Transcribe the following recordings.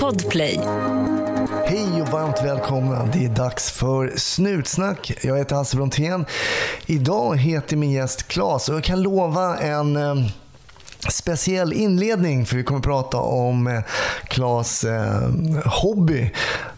Podplay. Hej och varmt välkomna. Det är dags för Snutsnack. Jag heter Hasse Brontén. Idag heter min gäst Claes och jag kan lova en eh, speciell inledning för vi kommer att prata om eh, Claes eh, hobby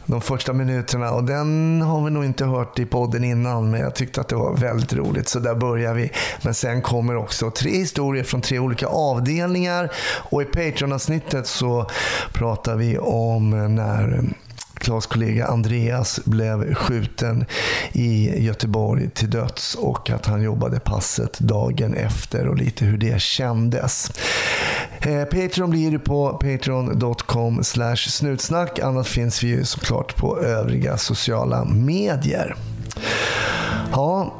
de första minuterna. Och den har vi nog inte hört i podden innan men jag tyckte att det var väldigt roligt. Så där börjar vi. Men sen kommer också tre historier från tre olika avdelningar. Och i Patreon-avsnittet så pratar vi om när Klas kollega Andreas blev skjuten i Göteborg till döds och att han jobbade passet dagen efter och lite hur det kändes. Eh, Patreon blir du på patreon.com snutsnack. Annars finns vi ju såklart på övriga sociala medier. Ja,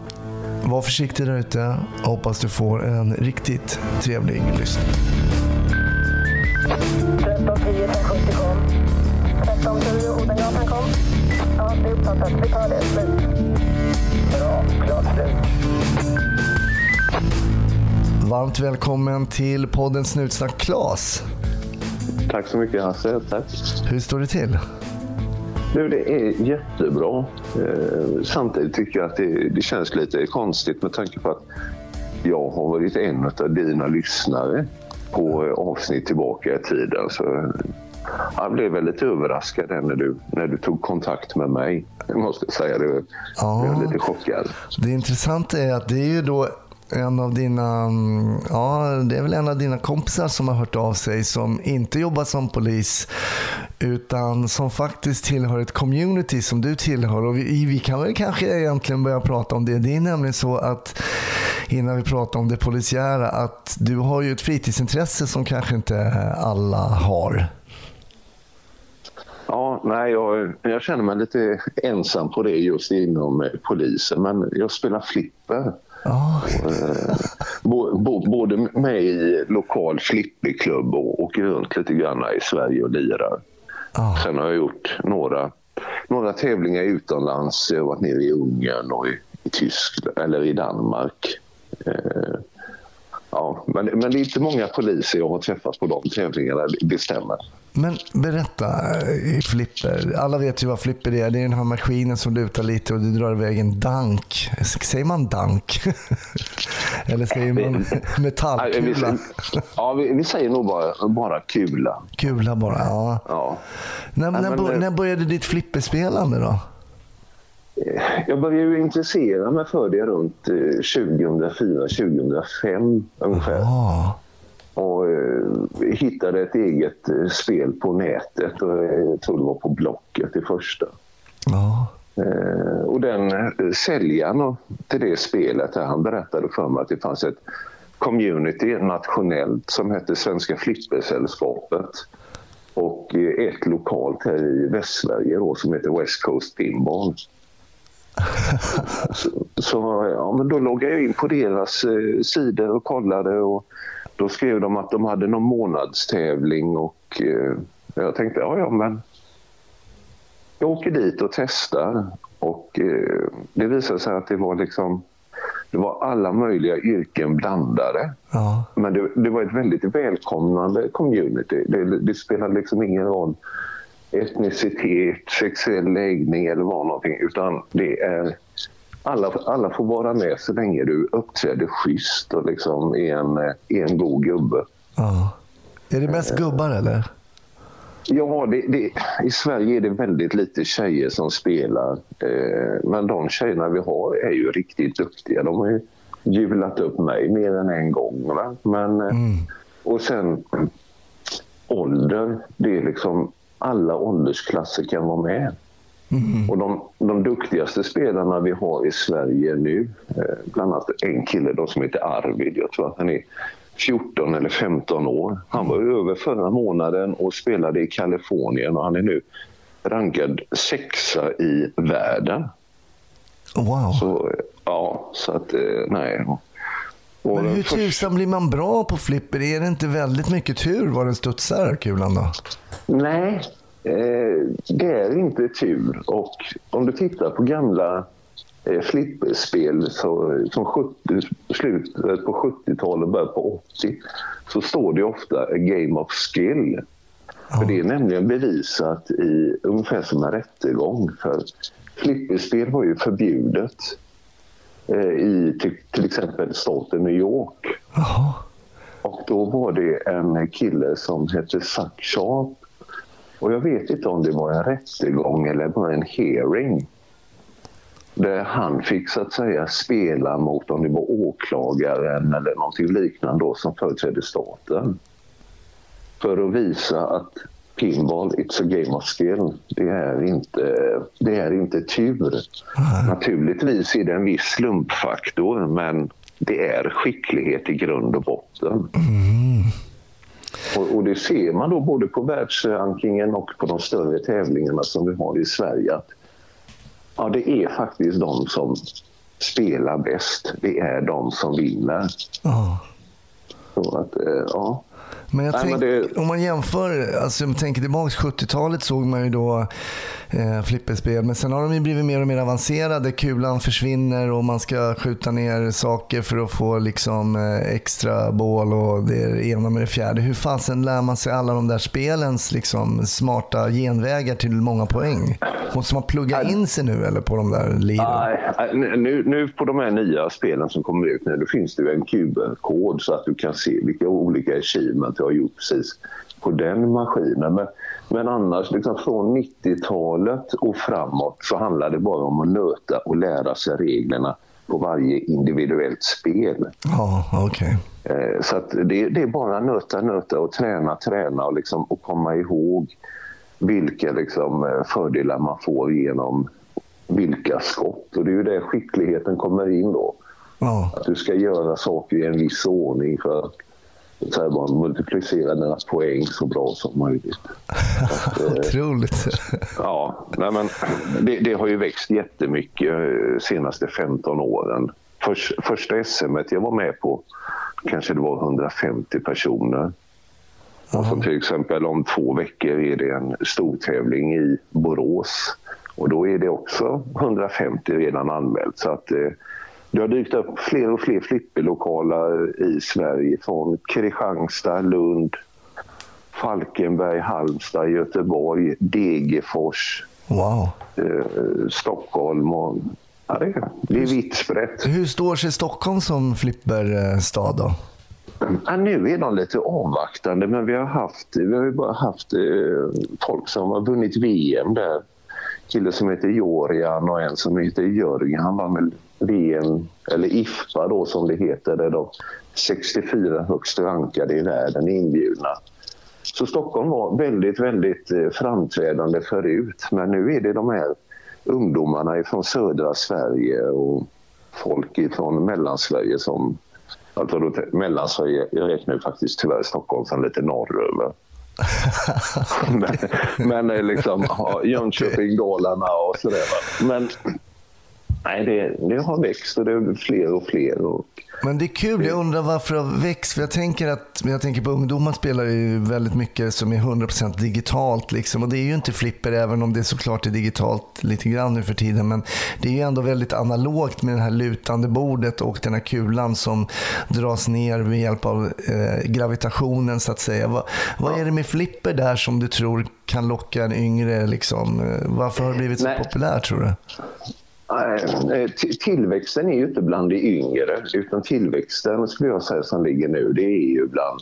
var försiktig där ute. Hoppas du får en riktigt trevlig lyssning. 13 10 70 kom. 13 10 uppfattat. Vi tar det. Slut. Bra. Klart slut. Varmt välkommen till podden Snutsnack Klas. Tack så mycket Hasse. Tack. Hur står det till? Du, det är jättebra. Eh, samtidigt tycker jag att det, det känns lite konstigt med tanke på att jag har varit en av dina lyssnare på eh, avsnitt tillbaka i tiden. Så jag blev väldigt överraskad när du, när du tog kontakt med mig. Jag måste säga det. Jag Ja. blev lite chockad. Det intressanta är att det är ju då en av dina, mm, ja det är väl en av dina kompisar som har hört av sig som inte jobbar som polis utan som faktiskt tillhör ett community som du tillhör och vi, vi kan väl kanske egentligen börja prata om det. Det är nämligen så att innan vi pratar om det polisiära att du har ju ett fritidsintresse som kanske inte alla har. Nej, jag, jag känner mig lite ensam på det just inom eh, polisen. Men jag spelar flipper. Bo, både med i lokal flipperklubb och åker runt lite grann i Sverige och lirar. ja. Sen har jag gjort några, några tävlingar utomlands. Jag har varit nere i Ungern och i, i Tyskland eller i Danmark. Eh, ja, men, men det är inte många poliser jag har träffat på de tävlingarna, det stämmer. Men berätta, eh, flipper. Alla vet ju vad flipper är. Det är den här maskinen som lutar lite och du drar iväg en dank. Säger man dank? Eller säger man metallkula? ja, vi, vi säger nog bara, bara kula. Kula bara, ja. Ja. När, Nej, när, eh, när började ditt flipperspelande då? Jag började ju intressera mig för det runt eh, 2004-2005 ungefär. Ja, Och eh, hittade ett eget eh, spel på nätet. Och, eh, jag tror det var på Blocket det första. ja. Eh, och den eh, säljaren till det spelet, han berättade för mig att det fanns ett community nationellt som hette Svenska Flippersällskapet. Och eh, ett lokalt här i Västsverige då, som heter West Coast Pinball. så, så ja, men då loggade jag in på deras eh, sidor och kollade. Och då skrev de att de hade någon månadstävling och eh, jag tänkte ja, ja men jag åker dit och testar och eh, det visade sig att det var liksom det var alla möjliga yrken blandade. ja. Men det, det var ett väldigt välkomnande community. Det, det spelade liksom ingen roll etnicitet, sexuell läggning eller vad någonting. Utan det är alla, alla får vara med så länge du uppträder schysst och liksom är en, eh, är en god gubbe. ja. Är det mest gubbar eller? Ja, det, det, i Sverige är det väldigt lite tjejer som spelar. Eh, men de tjejerna vi har är ju riktigt duktiga. De har ju hjulat upp mig mer än en gång. Va? Men, eh, Och sen ålder. Det är liksom alla åldersklasser kan vara med. Och de, de duktigaste spelarna vi har i Sverige nu, eh, bland annat en kille då som heter Arvid, jag tror att han är 14 eller 15 år. Han var över förra månaden och spelade i Kalifornien och han är nu rankad sexa i världen. Wow. Så, eh, ja, så att eh, nej. Och Men hur tusan blir man bra på flipper? Är det inte väldigt mycket tur var den studsar kulan då? Nej, det är inte tur. Och om du tittar på gamla eh, flipperspel så, 70, slutet på 70-talet och början på 80 så står det ofta a game of skill. För det är nämligen bevisat i ungefär som en rättegång. För flipperspel var ju förbjudet eh, i till, till exempel staten New York. Jaha. Och då var det en kille som hette Zack Sharp. Och jag vet inte om det var en rättegång eller bara en hearing. Där han fick så att säga spela mot om det var åklagaren eller någonting liknande då, som företrädde staten. För att visa att pinball, it's a game of skill. Det är inte, det är inte tur. Naturligtvis är det en viss slumpfaktor men det är skicklighet i grund och botten. Och, och, det ser man då både på världsrankingen och på de större tävlingarna som vi har i Sverige. Att, ja, det är faktiskt de som spelar bäst. Det är de som vinner. Ja. Så att, eh, ja. Men Nej, tänk, men det- om man jämför, alltså om man tänker tillbaka 70-talet såg man ju då eh, flipperspel. Men sen har de ju blivit mer och mer avancerade. Kulan försvinner och man ska skjuta ner saker för att få liksom eh, extra bål och det ena med det fjärde. Hur fasen lär man sig alla de där spelens liksom, smarta genvägar till många poäng? Måste man plugga in sig nu eller på de där liren? Nej, nu, nu på de här nya spelen som kommer ut nu, då finns det ju en QR-kod så att du kan se vilka olika achievement du har gjort precis på den maskinen. Men, men annars, liksom från 90-talet och framåt så handlar det bara om att nöta och lära sig reglerna på varje individuellt spel. Ja, okej. Eh, Så det, det är bara nöta, nöta och träna, träna och, liksom, och komma ihåg vilka liksom, eh, fördelar man får genom vilka skott. Och det är ju där skickligheten kommer in då. Ja. Att du ska göra saker i en viss ordning för att så här, bara multiplicera dina poäng så bra som möjligt. Otroligt. Ja, nej men det, det har ju växt jättemycket de senaste 15 åren. Först, första SM jag var med på kanske det var 150 personer. Som till exempel om två veckor är det en stortävling i Borås. Och då är det också 150 redan anmält. Så att, eh, det har dykt upp fler och fler flipperlokaler i Sverige från Kristianstad, Lund, Falkenberg, Halmstad, Göteborg, Degerfors, Wow. eh, Stockholm och ja, det, är- det är vitt sprätt. Hur står sig Stockholm som flipperstad då? Ja, nu är de lite avvaktande men vi har, haft, vi har ju bara haft eh, folk som har vunnit VM där kille som heter Jorian och en som heter Jörgen. Han var med VM, eller IFA då som det heter, där de 64 högst rankade i världen är inbjudna. Så Stockholm var väldigt, väldigt eh, framträdande förut. Men nu är det de här ungdomarna från södra Sverige och folk från Mellansverige som... Alltså då, Mellansverige, jag räknar ju faktiskt tyvärr Stockholm som lite norröver men, men liksom ja, Jönköping, Dalarna och sådär. Men nej, det, det har växt och det är fler och fler. Och, men det är kul. Jag undrar varför det har växt. För jag tänker att jag tänker på ungdomar spelar ju väldigt mycket som är 100% digitalt. Liksom. Och det är ju inte flipper även om det såklart är digitalt lite grann nu för tiden. Men det är ju ändå väldigt analogt med det här lutande bordet och den här kulan som dras ner med hjälp av eh, gravitationen så att säga. Vad, vad är det med flipper där som du tror kan locka en yngre? Liksom? Varför har det blivit så Nej. populärt tror du? Eh, ti- Tillväxten är ju inte bland de yngre utan tillväxten skulle jag säga som ligger nu det är ju bland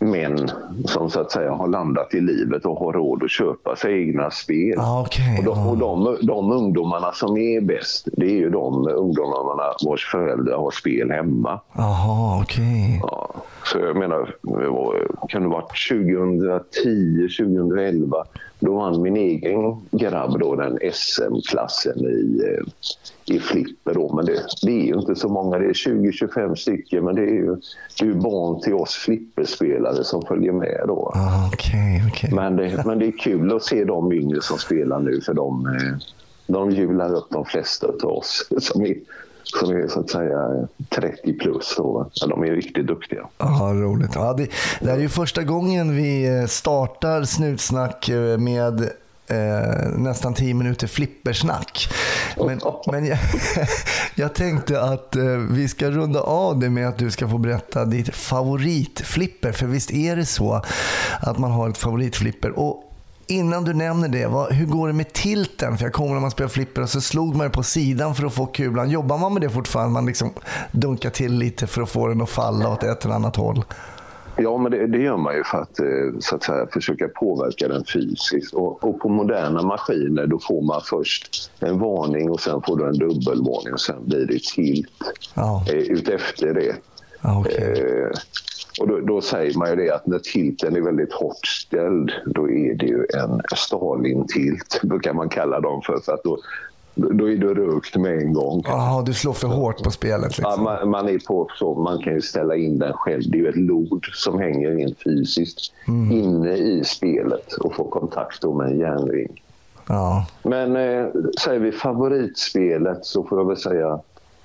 män som så att säga har landat i livet och har råd att köpa sig egna spel. Ah, okej. Och, de, och de, de ungdomarna som är bäst det är ju de ungdomarna vars föräldrar har spel hemma. Jaha, okej. Ja, så jag menar, det var, kan det ha varit 2010, 2011? Då vann min egen grabb då den SM-klassen i, eh, i flipper. Då. Men det, det är ju inte så många, det är 20-25 stycken. Men det är ju, det är barn till oss flipperspelare som följer med då. Ah, okej, okej. Men det, men det är kul att se de yngre som spelar nu för de, eh, de hjular upp de flesta av oss som som är så att säga 30 plus. Ja, de är riktigt duktiga. Ja, roligt. Ja, det, det här är ju första gången vi eh, startar Snutsnack eh, med eh, nästan tio minuter flippersnack. Men, men jag, jag tänkte att eh, vi ska runda av det med att du ska få berätta ditt favoritflipper. För visst är det så att man har ett favoritflipper. Och Innan du nämner det, vad, hur går det med tilten? För jag kommer när man spelar flipper och så slog man det på sidan för att få kulan. Jobbar man med det fortfarande? Man liksom dunkar till lite för att få den att falla åt ett eller annat håll? Ja, men det, det, gör man ju för att, eh, så att säga, försöka påverka den fysiskt. Och, och, på moderna maskiner då får man först en varning och sen får du en dubbelvarning och sen blir det tilt ja. eh, utefter det. Okay. Eh, och då, då, säger man ju det att när tilten är väldigt hårt ställd då är det ju en Stalin-tilt, brukar man kalla dem för. för att då, då är du rökt med en gång. Jaha, du slår för hårt på spelet? Liksom. Ja, man, man, är på så, man kan ju ställa in den själv. Det är ju ett lod som hänger rent fysiskt mm. inne i spelet och får kontakt med en järnring. Ja. Men eh, säger vi favoritspelet så får jag väl säga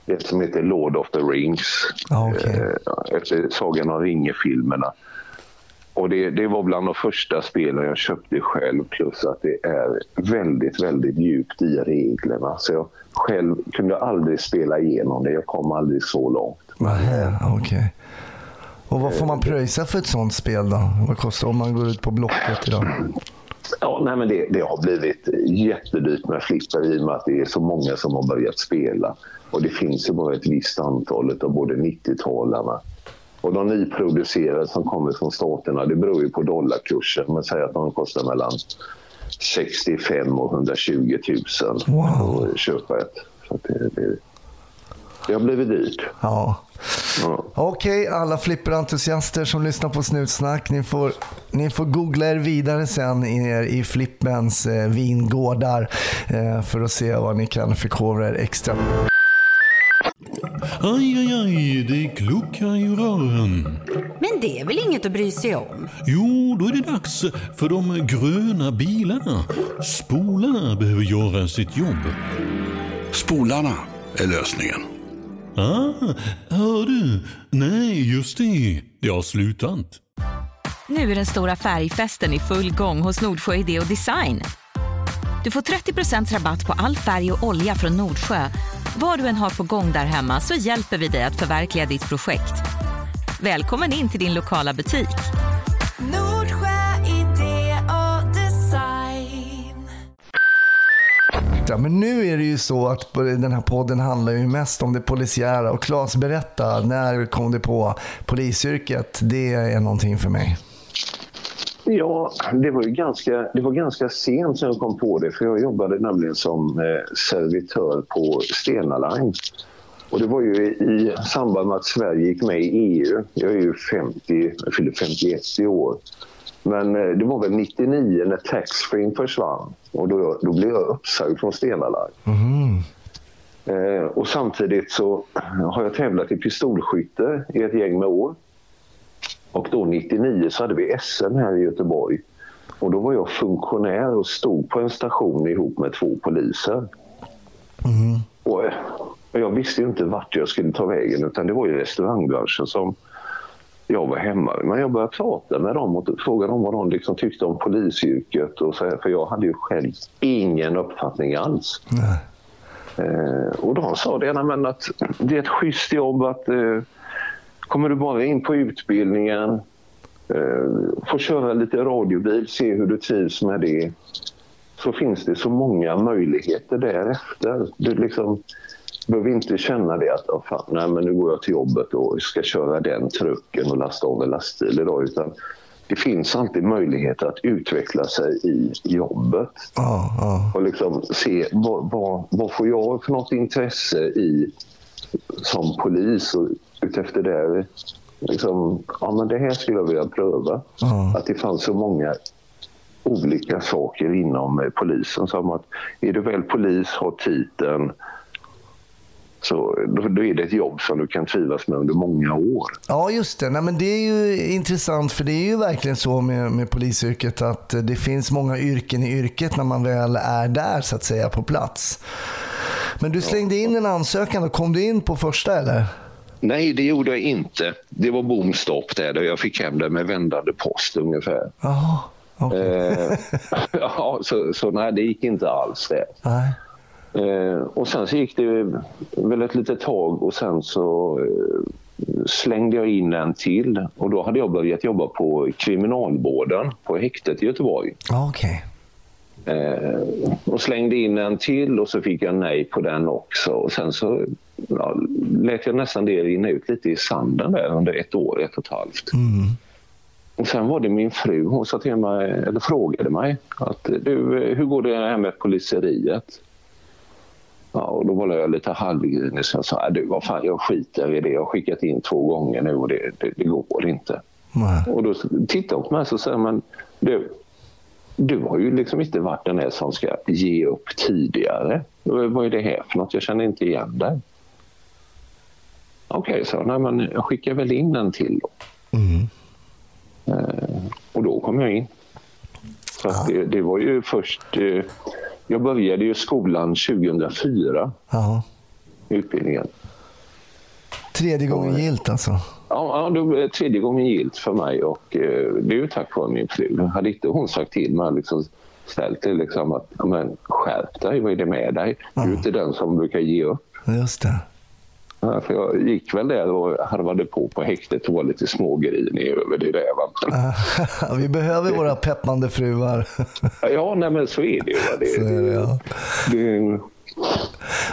ett som heter Lord of the Rings. Okay. Eh, efter Sagan om ringen-filmerna. Och det, det, var bland de första spelen jag köpte själv plus att det är väldigt, väldigt djupt i reglerna. Så jag själv kunde aldrig spela igenom det. Jag kom aldrig så långt. Okej. Okay. Och vad får man pröjsa för ett sånt spel då? Vad kostar om man går ut på Blocket idag? Ja, nej, men det, det, har blivit jättedyrt med flipper i och med att det är så många som har börjat spela. Och det finns ju bara ett visst antal av både 90-talarna och de nyproducerade som kommer från staterna, det beror ju på dollarkursen. Men säg att de kostar mellan 65 och 120 000 wow. att köpa ett. Så det, det, det har blivit dyrt. Ja. Ja. Okej, okay, alla flipperentusiaster som lyssnar på Snutsnack. Ni får, ni får googla er vidare sen i, i Flippens eh, vingårdar eh, för att se vad ni kan förkovra er extra. Aj, aj, aj, det kluckar i rören. Men det är väl inget att bry sig om? Jo, då är det dags för de gröna bilarna. Spolarna behöver göra sitt jobb. Spolarna är lösningen. Ah, hör du? Nej, just det. Det har slutat. Nu är den stora färgfesten i full gång hos Nordsjö Idé och Design. Du får 30 rabatt på all färg och olja från Nordsjö vad du än har på gång där hemma så hjälper vi dig att förverkliga ditt projekt. Välkommen in till din lokala butik. Nordsjö idé och design. Ja, men nu är det ju så att den här podden handlar ju mest om det polisiära. Och Claes, berätta, när kom du på polisyrket? Det är någonting för mig. Ja, det var ju ganska, det var ganska sent som jag kom på det för jag jobbade nämligen som eh, servitör på Stena Line. Och det var ju i samband med att Sverige gick med i EU. Jag är ju 50, jag fyller 51 i år. Men eh, det var väl 99 när taxfree försvann och då, då blev jag uppsagd från Stena Line. Mm. Eh, och samtidigt så har jag tävlat i pistolskytte i ett gäng med år. Och då 99 så hade vi SM här i Göteborg. Och då var jag funktionär och stod på en station ihop med två poliser. Mm. Och, och jag visste ju inte vart jag skulle ta vägen utan det var ju restaurangbranschen som jag var hemma. Men jag började prata med dem och fråga dem vad de liksom tyckte om polisyrket. Och så här, för jag hade ju själv ingen uppfattning alls. Eh, och de sa det, men att det är ett schysst jobb att eh, Kommer du bara in på utbildningen, eh, får köra lite radiobil, se hur du trivs med det, så finns det så många möjligheter därefter. Du liksom behöver inte känna det att oh, fan, nej, men nu går jag till jobbet och ska köra den trucken och lasta av en lastbil idag. Utan det finns alltid möjlighet att utveckla sig i jobbet. Oh, oh. Och liksom se vad, vad, vad får jag för något intresse i som polis och utefter det. Liksom, ja, men det här skulle jag vilja pröva. Mm. Att det fanns så många olika saker inom eh, polisen. Som att är du väl polis, har titeln, så då, då, är det ett jobb som du kan trivas med under många år. Ja, just det. Nej, men det är ju intressant för det är ju verkligen så med, med polisyrket att det finns många yrken i yrket när man väl är där så att säga på plats. Men du slängde in en ansökan och kom du in på första eller? Nej, det gjorde jag inte. Det var bomstopp där, där jag fick hem det med vändande post ungefär. Aha. Okay. Eh, ja, så, så nej, det gick inte alls det. Nej. Eh, och sen så gick det väl ett litet tag och sen så eh, slängde jag in en till. Och då hade jag börjat jobba på kriminalvården på häktet i Göteborg. Okej. Eh, och slängde in en till och så fick jag nej på den också. Och sen så ja, lät jag nästan det rinna ut lite i sanden där under ett år, ett och ett halvt. Mm. Och sen var det min fru, hon sa till mig, eller frågade mig att du, hur går det här med poliseriet? Ja, och då var jag lite halvgrinig så jag sa, "Nej, du vad fan, jag skiter i det. Jag har skickat in två gånger nu och det, det, det går inte. Nej. Och då tittar hon på mig och säger men du, du har ju liksom inte varit den här som ska ge upp tidigare. Vad är det här för något? Jag känner inte igen dig. Okej, så nej, men jag skickar väl in en till då. Mm. Eh, och då kom jag in. Så att det, det var ju först... Eh, jag började ju skolan 2004, Ja. utbildningen. Tredje gången gilt alltså. Ja, det var tredje gången gilt för mig och eh, det är ju tack vare min fru. Hade inte hon sagt till mig liksom ställt det liksom att men, skärp dig, vad är det med dig? Du är inte den som brukar ge upp. Just det. Ja, för jag gick väl där och harvade på på häktet och var lite smågrinig över det där. Va? Vi behöver våra peppande fruar. Ja, nej, men så är det ju. Det, Så är det, ja. det,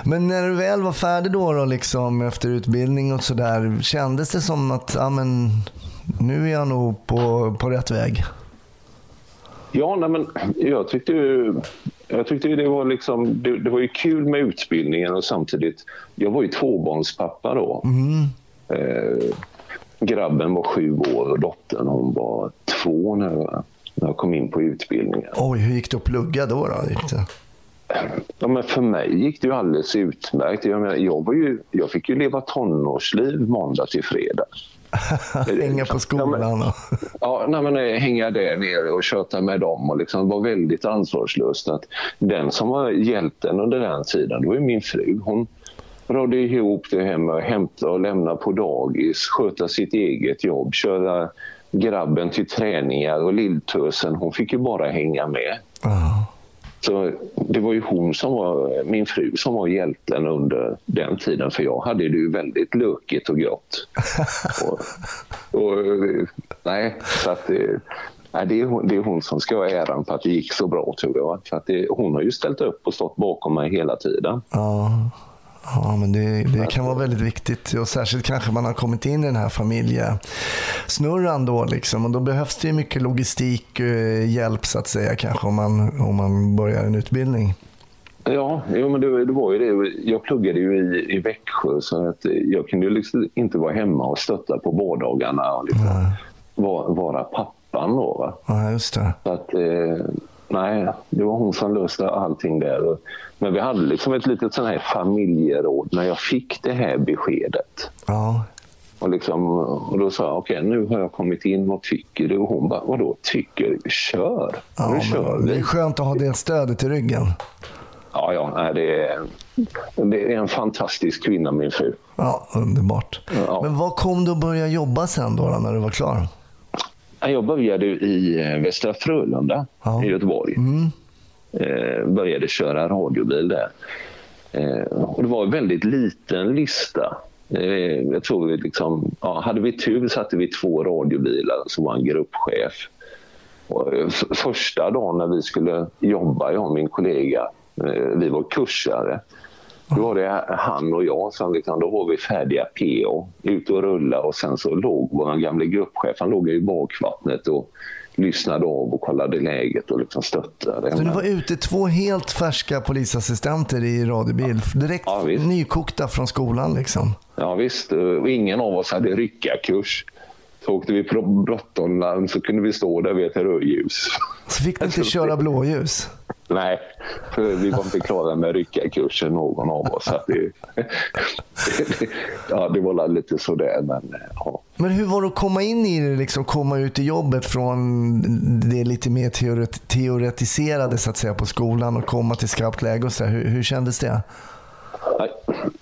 Men när du väl var färdig då, då liksom, efter utbildning och sådär, kändes det som att ja, men, nu är jag nog på, på rätt väg? Ja, nej, men jag tyckte ju, jag tyckte det var liksom, det, det var ju kul med utbildningen och samtidigt, jag var ju tvåbarnspappa då. Eh, grabben var sju år och dottern hon var två när jag, när jag kom in på utbildningen. Oj, hur gick det att plugga då? då? Gick det? Ja, men för mig gick det ju alldeles utmärkt. Jag, menar, jag, var ju, jag fick ju leva tonårsliv måndag till fredag. Hänga på skolan och... Ja, nej, men eh, hänga där nere och köta med dem och liksom var väldigt ansvarslöst. Att den som var hjälten under den tiden, det var ju min fru. Hon rådde ihop det att hämta och lämna på dagis, sköta sitt eget jobb, köra grabben till träningar och lilltösen, hon fick ju bara hänga med. Ja. Så det var ju hon som var, min fru som var hjälten under den tiden för jag hade det ju väldigt lökigt och grått. och, och, nej, så att, eh, nej, det, är hon, det är hon som ska ha äran för att det gick så bra tror jag. För att det, hon har ju ställt upp och stått bakom mig hela tiden. Ja, ja men det, det kan vara väldigt viktigt. Och särskilt kanske man har kommit in i den här familjesnurran då. Liksom. Och då behövs det mycket logistik, eh, hjälp så att säga kanske om man, om man börjar en utbildning. Ja, jo, men det, det var ju det. Jag pluggade ju i, i Växjö så att jag kunde ju liksom inte vara hemma och stötta på vardagarna och liksom vara, vara pappan då. Va? Ja, just det. Så att, eh, nej, det var hon som löste allting där. Men vi hade liksom ett litet sån här familjeråd när jag fick det här beskedet. Ja, Och, liksom, och då sa jag, okej nu har jag kommit in, vad tycker du? Och hon bara, vadå tycker du? Kör! ja nu kör men det är vi! skönt att ha det stödet i ryggen. Ja, ja, det, är, det är en fantastisk kvinna min fru. Ja, underbart. Ja. Men vad kom du att börja jobba sen då när du var klar? Jag började i eh, Västra Frölunda Ja. i Göteborg. Eh, började köra radiobil där. Eh, och det var en väldigt liten lista. Eh, jag tror vi liksom, ja, hade vi tur satte vi två radiobilar som var en gruppchef. Och, eh, första dagen när vi skulle jobba, jag och min kollega, eh, vi var kursare. Då var det han och jag som liksom, då var vi färdiga PO, ut och rulla och sen så låg vår gamla gruppchef, han låg i bakvattnet och lyssnade av och kollade läget och liksom stöttade. Så du var ute två helt färska polisassistenter i radiobil. Direkt Ja, nykokta från skolan liksom. Ja visst, och ingen av oss hade ryckarkurs. Så åkte vi på Brottonlarm så kunde vi stå där vid ett rödljus. Så fick du inte köra blåljus. Nej, för vi var inte klara med ryckarkursen någon av oss. Att det, ja, det var lite sådär. Men, ja. Men hur var det att komma in i det, liksom, komma ut i jobbet från det lite mer teoret- teoretiserade så att säga på skolan och komma till skarpt läge och så. Hur, hur kändes det?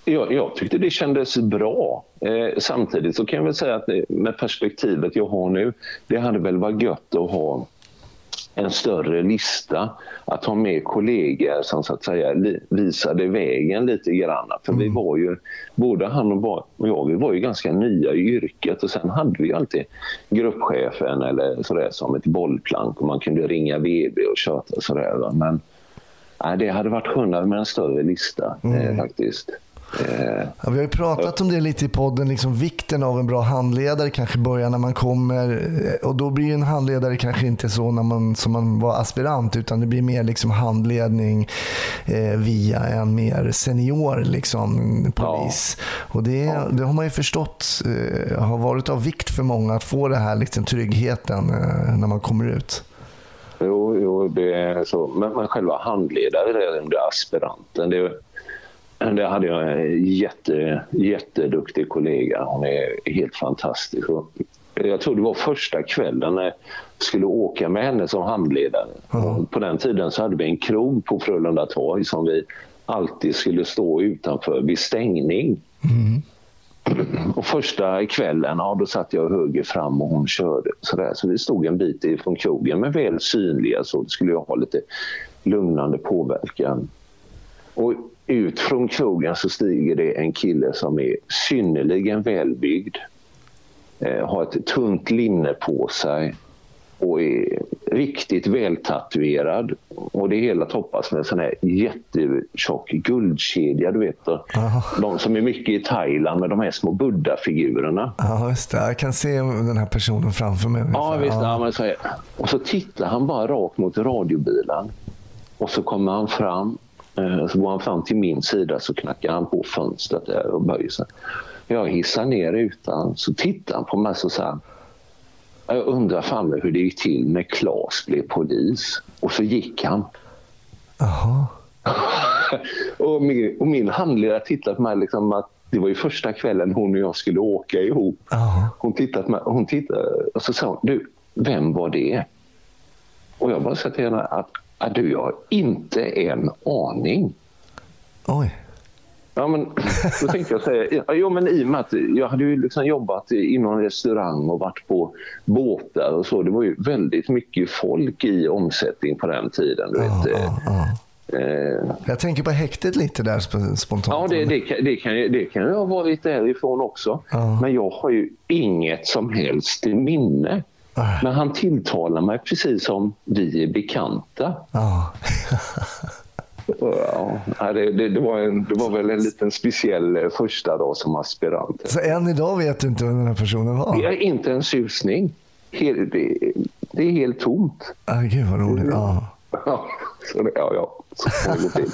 Jag, jag tyckte det kändes bra. Eh, samtidigt så kan jag väl säga att eh, med perspektivet jag har nu, det hade väl varit gött att ha en större lista. Att ha med kollegor som så att säga visade vägen lite grann. För vi var ju, både han och jag, vi var ju ganska nya i yrket och sen hade vi alltid gruppchefen eller sådär som ett bollplank och man kunde ringa VD och köta sådär. Men nej, det hade varit skönare med en större lista eh, faktiskt. Eh, Ja, vi har ju pratat om det lite i podden, liksom vikten av en bra handledare kanske i början när man kommer. eh, Och då blir en handledare kanske inte så när man, som man var aspirant, utan det blir mer liksom handledning eh, via en mer senior liksom, polis. Och det, det har man ju förstått eh, har varit av vikt för många att få det här liksom, tryggheten eh, när man kommer ut. Jo, jo det är så. Men, men själva handledare, det är aspiranten, det, det hade jag en jätte, jätteduktig kollega. Hon är helt fantastisk. Jag tror det var första kvällen när jag skulle åka med henne som handledare. Och På den tiden så hade vi en krog på Frölunda torg som vi alltid skulle stå utanför vid stängning. Och första kvällen, ja, då satt jag höger fram och hon körde. Sådär. Så vi stod en bit ifrån krogen, men väl synliga så det skulle jag ha lite lugnande påverkan. Och ut från krogen så stiger det en kille som är synnerligen välbyggd. Eh, har ett tunt linne på sig och är riktigt vältatuerad. Och det hela toppas med en sån här jättetjock guldkedja, du vet. De som är mycket i Thailand med de här små buddha-figurerna. Ja, just det. Jag kan se den här personen framför mig. Ja, visst. Ja, men så. Och så tittar han bara rakt mot radiobilen. Och så kommer han fram. Eh, Så går han fram till min sida så knackar han på fönstret där och böjer sig. Jag hissar ner rutan så tittar han på mig och säger jag undrar fan hur det gick till när Claes blev polis. Och så gick han. Jaha. och, min, och min handledare tittade på mig liksom att det var ju första kvällen hon och jag skulle åka ihop. Hon tittade på mig hon tittade, och så sa hon, du, vem var det? Och jag bara sa till henne att, att du, jag har inte en aning. Oj. Ja, men, då tänkte jag säga, ja, jo, men i och med att jag hade ju liksom jobbat inom restaurang och varit på båtar och så. Det var ju väldigt mycket folk i omsättning på den tiden. Du vet. Ja, ja. Eh, Jag tänker på häktet lite där sp- spontant. Ja, det, det, kan, det, kan, det kan ju ha varit därifrån också. Ja. Men jag har ju inget som helst minne. Nej. Men han tilltalar mig precis som vi är bekanta. Ja. Ja, det, det, det, var en, det var väl en liten speciell eh, första dag som aspirant. Så än idag vet du inte vem den här personen Det var? är inte en susning. Helt, det, det är helt tomt. Ah, gud vad roligt. Ja. Ja, så det, ja, ja, så får det gå till.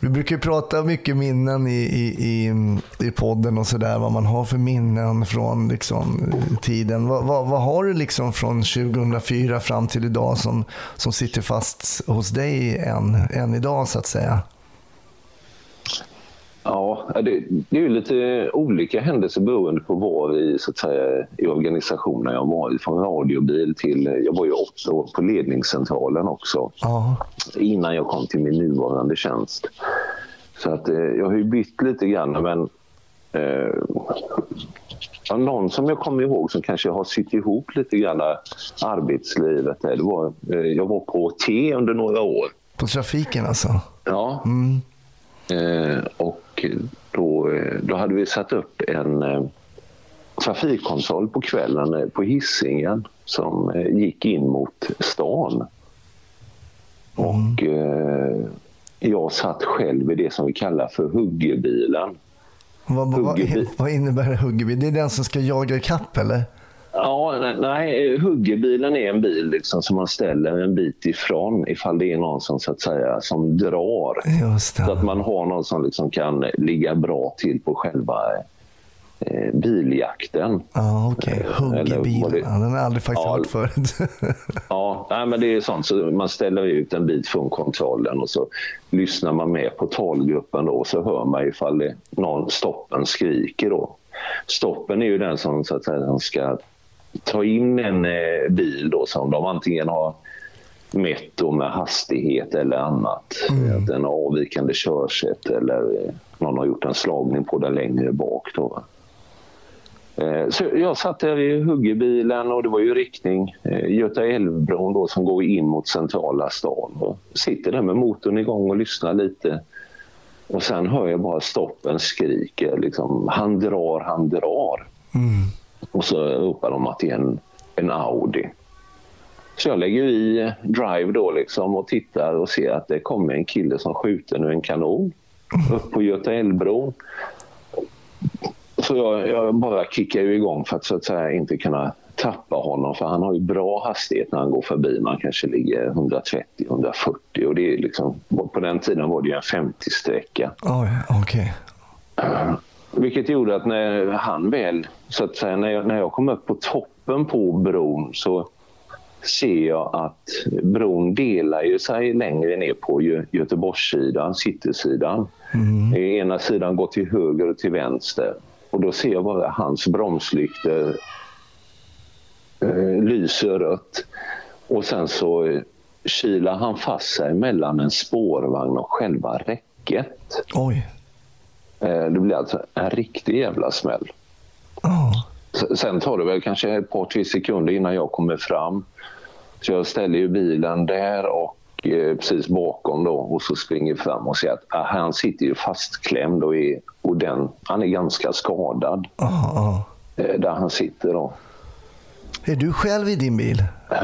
Vi brukar ju prata mycket minnen i, i, i, i podden och sådär. Vad man har för minnen från liksom, tiden. Vad, vad, vad har du liksom från 2004 fram till idag som, som sitter fast hos dig än, än idag så att säga? Ja, det, det är ju lite olika händelser beroende på var i, så att säga, i organisationen jag var. Från radiobil till... Jag var ju åtta år på ledningscentralen också Ja, innan jag kom till min nuvarande tjänst. Så att, eh, jag har ju bytt lite grann, men... Eh, ja, någon som jag kommer ihåg som kanske har sytt ihop lite grann arbetslivet. där, Det var, eh, jag var på T under några år. på trafiken alltså. Ja. Mm. Eh, och då, eh, då hade vi satt upp en eh, trafikkontroll på kvällen på hissingen som gick in mot stan. Och eh, jag satt själv i det som vi kallar för huggebilen. Vad, vad, vad innebär huggebil? Det är den som ska jaga ikapp eller? Ja, nej, huggebilen är en bil liksom som man ställer en bit ifrån ifall det är någon som, så att säga, som drar. Så att man har någon som liksom kan ligga bra till på själva eh, biljakten. Ja, okej. Huggebilen. det- Ja, den har jag aldrig faktiskt Ja. hört förut. Ja, nej, men det är sånt. Så man ställer ut en bit från kontrollen och så lyssnar man med på talgruppen då, och så hör man ifall det, någon stoppen skriker. Då. Stoppen är ju den som, så att säga, ska ta in en eh, bil då, som de antingen har mätt då med hastighet eller annat. Att den har avvikande körsätt eller eh, någon har gjort en slagning på den längre bak. Då. Eh, Så jag satt där i huggebilen och det var ju riktning eh, Göta älvbron då som går in mot centrala stan. Och sitter där med motorn igång och lyssnar lite. Och sen hör jag bara stoppen skriker liksom han drar, han drar. Och så ropar de att det är en, en Audi. Så jag lägger i drive då liksom och tittar och ser att det kommer en kille som skjuter nu en kanon upp på Göta älvbron. Så jag, jag bara kickar ju igång för att så att säga inte kunna tappa honom för han har ju bra hastighet när han går förbi. Man kanske ligger 130-140 och det är liksom, på den tiden var det ju en 50-sträcka. Oj, okej. Vilket gjorde att när han väl, så att säga, när jag, när jag kom upp på toppen på bron så ser jag att bron delar ju sig längre ner på Gö- Göteborgssidan, citysidan. Ena sidan går till höger och till vänster. Och då ser jag bara hans bromslyktor eh, lyser rött. Och sen så eh, kilar han fast sig mellan en spårvagn och själva räcket. Oj. Eh, Det blir alltså en riktig jävla smäll. S- Sen tar det väl kanske ett par, tre sekunder innan jag kommer fram. Så jag ställer ju bilen där och eh, precis bakom då och så springer fram och ser att ah, han sitter ju fastklämd och, är, och den, han är ganska skadad Ja, ja. eh, där han sitter då. Är du själv i din bil?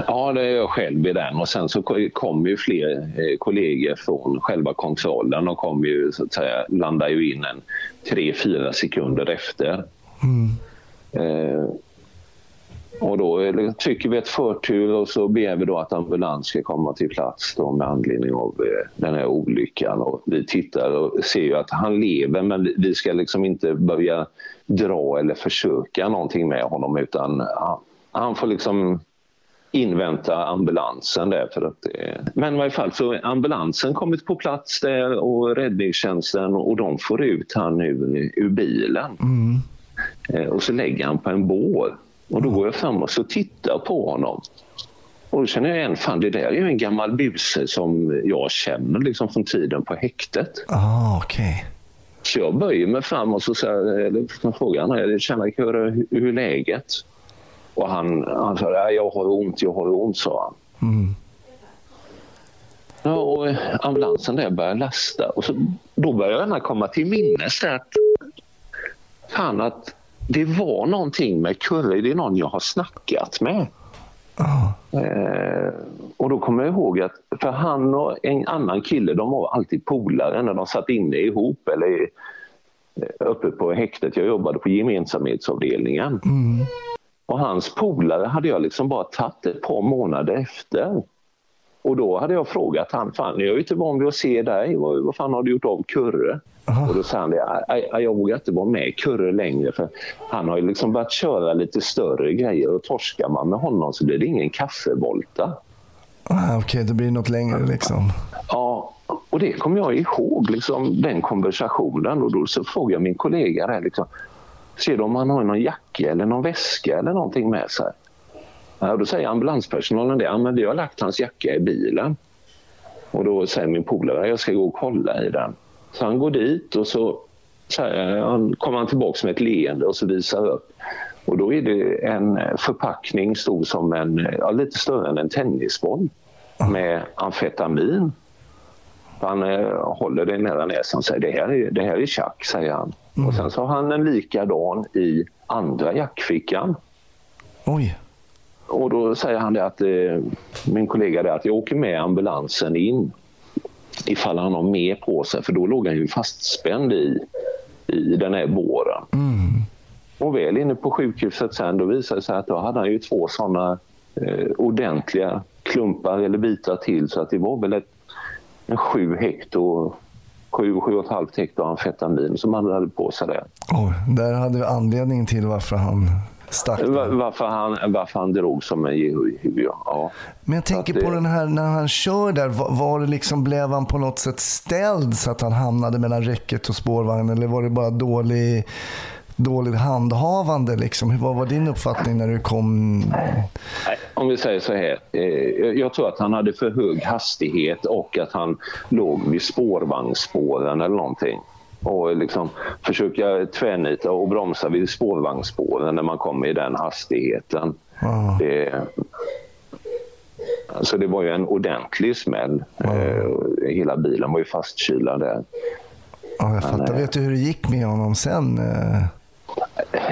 Ja, det är jag själv i den. Och sen så ko- kommer ju fler eh, kollegor från själva kontrollen och kommer ju så att säga, landar ju in en tre, fyra sekunder efter. Eh, och då trycker vi ett förtur och så begär vi då att ambulans ska komma till plats då med anledning av eh, den här olyckan. Och vi tittar och ser ju att han lever men vi- vi ska liksom inte börja dra eller försöka någonting med honom utan han, får liksom invänta ambulansen där. För att, eh, men i varje fall så ambulansen kommit på plats där och räddningstjänsten och de får ut han ur, ur bilen. Eh, och så lägger han på en bår. Och då går jag fram och så tittar på honom. Och då känner jag igen, fan det där är ju en gammal buse som jag känner liksom från tiden på häktet. Ah, okej. Så jag böjer mig fram och så säger, frågar han, "Jag känner hur, hur, hur är läget? Och han, han sa, "Ja, jag har ont, jag har ont, sa han. Ja, och ambulansen där börjar lasta och så, då börjar jag komma till minnes att, fan att det var någonting med Kurre, det är någon jag har snackat med. Eh, och då kommer jag ihåg att för han och en annan kille, de var alltid polare när de satt inne ihop eller eh, uppe på häktet. Jag jobbade på gemensamhetsavdelningen. Och hans polare hade jag liksom bara tagit ett par månader efter. Och då hade jag frågat han, fan jag är ju inte van vid att se dig, vad, vad fan har du gjort av Kurre? Och då sa han, det, "Aj, aj, jag vågar inte vara med Kurre längre för han har ju liksom börjat köra lite större grejer och torskar man med honom så blir det ingen kaffevolta. Ah, okej, det blir något längre liksom. Ja, och det kommer jag ihåg, liksom, den konversationen. Och då så frågade jag min kollega där, liksom, ser du om han har någon jacka eller någon väska eller någonting med sig? Ja, då säger ambulanspersonalen det, ja, men vi har lagt hans jacka i bilen. Och då säger min polare, jag ska gå och kolla i den. Så han går dit och så säger, han, kommer han tillbaka med ett leende och så visar upp. Och då är det en förpackning stor som en, ja, lite större än en tennisboll med amfetamin. Han eh, håller det nära näsan och säger det här är, det här är tjack, säger han. Och sen så har han en likadan i andra jackfickan. Oj. Och då säger han det att eh, min kollega det att jag åker med ambulansen in ifall han har mer på sig för då låg han ju fastspänd i, i den här båren. Och väl inne på sjukhuset sen då visade det sig att då hade han ju två sådana eh, ordentliga klumpar eller bitar till så att det var väl ett, en sju hekto sju, sju och ett halvt hekto amfetamin som han hade på sig där. Oj, där hade vi anledningen till varför han stack. Va- Varför han, varför han drog som en jehu, ja. Men jag tänker att det- på den här när han kör där. Var, var det liksom, blev han på något sätt ställd så att han hamnade mellan räcket och spårvagnen? Eller var det bara dålig, dåligt handhavande? Liksom? Vad var din uppfattning när du kom? Om vi säger så här. Eh, jag tror att han hade för hög hastighet och att han låg vid spårvagnsspåren eller någonting. och liksom försöka tvärnita och bromsa vid spårvagnsspåren när man kommer i den hastigheten. Ja. Det, alltså det var ju en ordentlig smäll. Eh, hela bilen var ju fastkylad där. Ja, jag fattar. Vet du hur det gick med honom sen?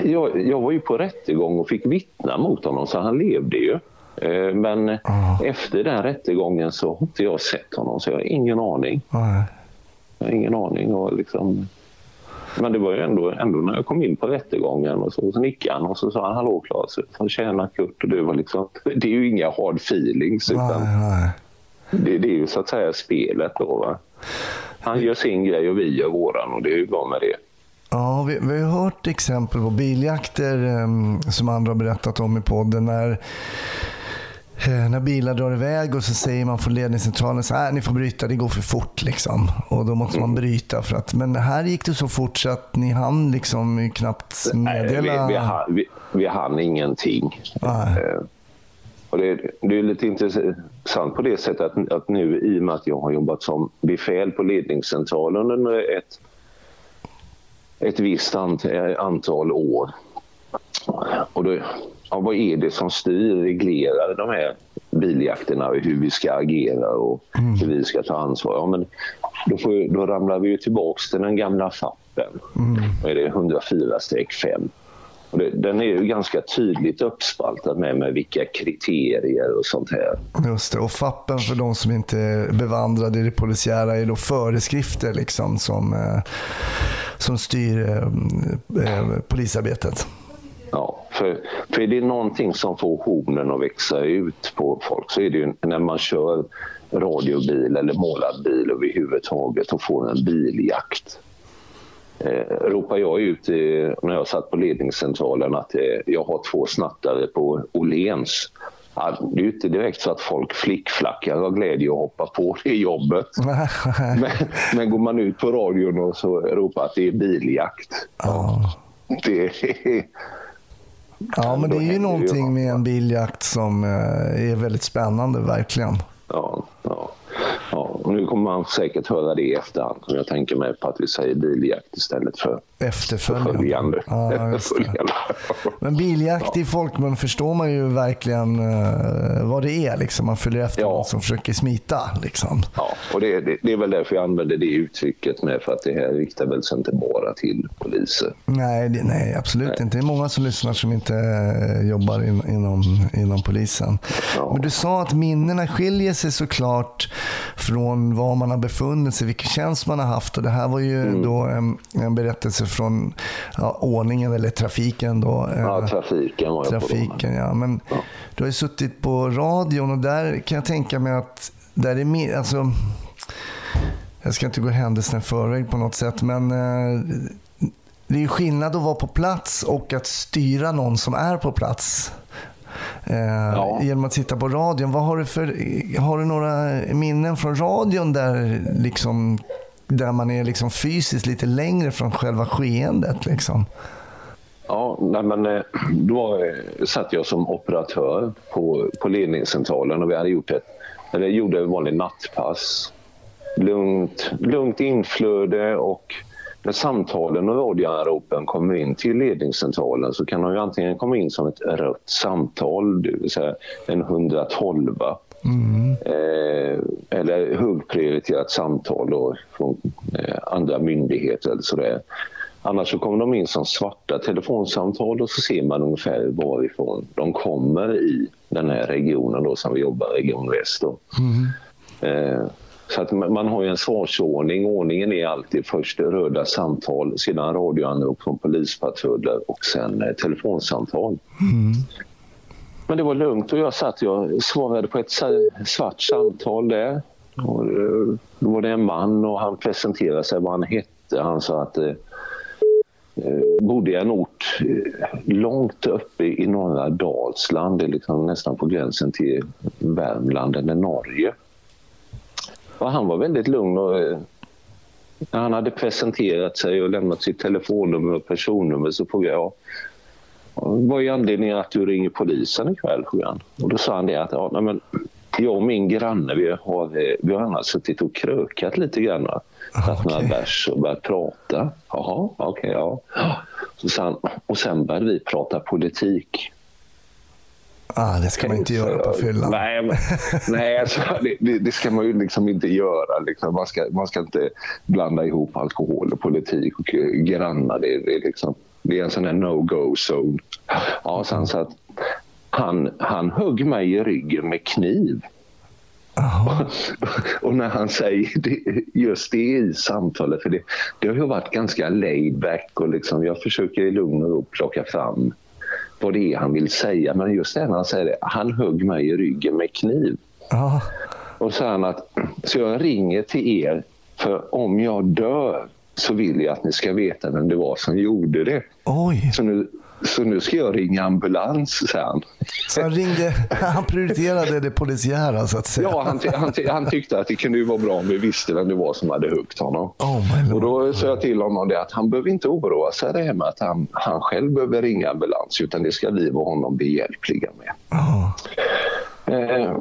Jag, jag var ju på rättegång och fick vittna mot honom så han levde ju. Eh, Men efter den rättegången så har inte jag sett honom så jag har ingen aning. nej. Jag har ingen aning. Och liksom... Men det var ju ändå, ändå när jag kom in på rättegången och så, så nickade han och så sa han hallå Claes, tjena Kurt och det var liksom, det är ju inga hard feelings utan nej. det, det är ju så att säga spelet då va. Han gör sin grej och vi gör våran och det är ju bra med det. Ja, vi, vi har hört exempel på biljakter em, som andra har berättat om i podden. När, eh, när bilar drar iväg och så säger man från ledningscentralen så här, ni får bryta, det går för fort. Liksom. Och då måste man bryta. För att, men här gick det så fort så att ni hann liksom knappt Nej, meddela. vi, vi, hann- vi, vi hann ingenting. Nej. Eh, Och det, det är lite intressant på det sättet att, att nu i och med att jag har jobbat som befäl på ledningscentralen under ett, ett visst eh, antal år. Och då, ja, vad är det som styr, reglerar de här biljakterna och hur vi ska agera och hur vi ska ta ansvar? Ja, men då, får, då ramlar vi ju tillbaks till den gamla FAPen. Vad är det? 104-5. Och det, den är ju ganska tydligt uppspaltad med, med vilka kriterier och sånt här. Just det. Och FAPen för de som inte är bevandrade i det polisiära är då föreskrifter liksom som, eh, som styr eh, eh, polisarbetet. Ja, för, för är det någonting som får hornen att växa ut på folk så är det ju när man kör radiobil eller målad bil överhuvudtaget och får en biljakt. Eh, ropar jag ut eh, när jag satt på ledningscentralen att eh, jag har två snattare på Åhléns. Ja, det är ju inte direkt så att folk flickflackar av glädje och hoppar på det jobbet. Men, men går man ut på radion och så ropar att det är biljakt. Ja. Det är, Ja, men det är ju någonting med en biljakt som eh, är väldigt spännande, verkligen. Ja, ja. Ja. Och nu kommer man säkert höra det i efterhand. Men jag tänker mig på att vi säger biljakt istället för Efterföljande. följande. Ja. Men biljakt i folkmun förstår man ju verkligen eh, vad det är. Liksom. Man följer efter Ja. någon som försöker smita. Liksom. Ja, och det, det, det är väl därför jag använder det uttrycket med för att det här riktar väl sig inte bara till poliser. Nej, det, nej, absolut inte. Det är många som lyssnar som inte eh, jobbar in, inom, inom polisen. Ja. Men du sa att minnena skiljer sig såklart från var man har befunnit sig, vilken tjänst man har haft. Och det här var ju Mm. då en, en berättelse från ja, ordningen eller trafiken. Då. Eh, Ja, trafiken var jag på. Trafiken, ja. Men Ja. du har ju suttit på radion och där kan jag tänka mig att där är mer, alltså, jag ska inte gå händelserna i förväg på något sätt, men eh, det är ju skillnad att vara på plats och att styra någon som är på plats. Eh, Ja. Genom att sitta på radion. Vad har, du för, har du några minnen från radion där, liksom, där man är liksom fysiskt lite längre från själva skeendet? Liksom? Ja, nej, men eh, då eh, satt jag som operatör på, på ledningscentralen och vi hade gjort ett, eller gjorde ett vanligt nattpass. Lugnt, lugnt inflöde och när samtalen och radioanropen kommer in till ledningscentralen så kan de ju antingen komma in som ett rött samtal, det vill säga en 112 eh, eller högprioriterat samtal då från eh, andra myndigheter eller sådär. Annars så kommer de in som svarta telefonsamtal och så ser man ungefär varifrån de kommer i den här regionen då som vi jobbar, Region Väst. Då. Eh, så att man har en svarsordning. Ordningen är alltid först röda samtal, sedan radioanrop från polispatruller och sen eh, telefonsamtal. Men det var lugnt och jag satt jag svarade på ett svart samtal där. Och, eh, då var det en man och han presenterade sig vad han hette. Han sa att eh, bodde i en ort långt uppe i norra Dalsland, det är liksom nästan på gränsen till Värmland eller Norge. Och han var väldigt lugn och eh, när han hade presenterat sig och lämnat sitt telefonnummer och personnummer så frågade jag vad är anledningen att du ringer polisen ikväll? han. Och då sa han det att ja, men, jag och min granne vi har, eh, vi har annars suttit och krökat lite grann. Tagit några vers och börjat prata. Jaha, okej, ja. Så sen, och sen började vi prata politik. Ah, det ska man inte göra på fyllan. Nej, men, nej alltså, det, det, ska man ju liksom inte göra. Liksom. Man, ska, man ska inte blanda ihop alkohol och politik och grannar. Det, det, är liksom, det är en sån här no-go zone. Ja, sen så att han, han högg mig i ryggen med kniv. och när han säger det, just det i samtalet, för det, det har ju varit ganska laid back och liksom, jag försöker i lugn och ro plocka fram vad det är han vill säga. Men just det när han säger det, han högg mig i ryggen med kniv. Ja. Och sa han att så jag ringer till er för om jag dör så vill jag att ni ska veta vem det var som gjorde det. Oj, Så nu, så nu ska jag ringa ambulans, sa han. så han ringde, han prioriterade det polisiära så att säga. Ja, han, ty- han, ty- han tyckte att det kunde ju vara bra om vi visste vem det var som hade huggt honom. Oh my Och då sa jag till honom det att han behöver inte oroa sig det här med att han, han själv behöver ringa ambulans utan det ska vi vara honom behjälpliga med. Ja. Eh,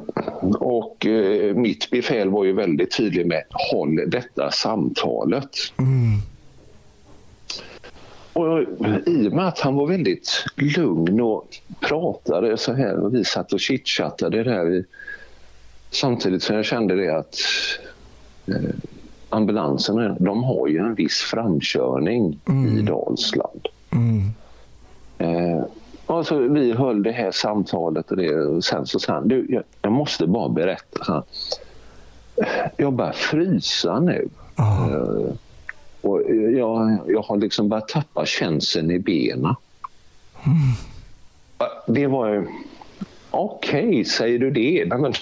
och eh, mitt befäl var ju väldigt tydlig med håll detta samtalet. I och med att han var väldigt lugn och pratade så här och vi satt och chitchattade där i, samtidigt som jag kände det att eh, ambulanserna de har ju en viss framkörning i Dalsland. Eh, och så vi höll det här samtalet och, det, och sen så sa han, du, jag, jag måste bara berätta. Så jag börjar frysa nu. Eh, och jag, jag har liksom börjat tappa känseln i benen. Ja, Det var. Okej, säger du det? Nej, men,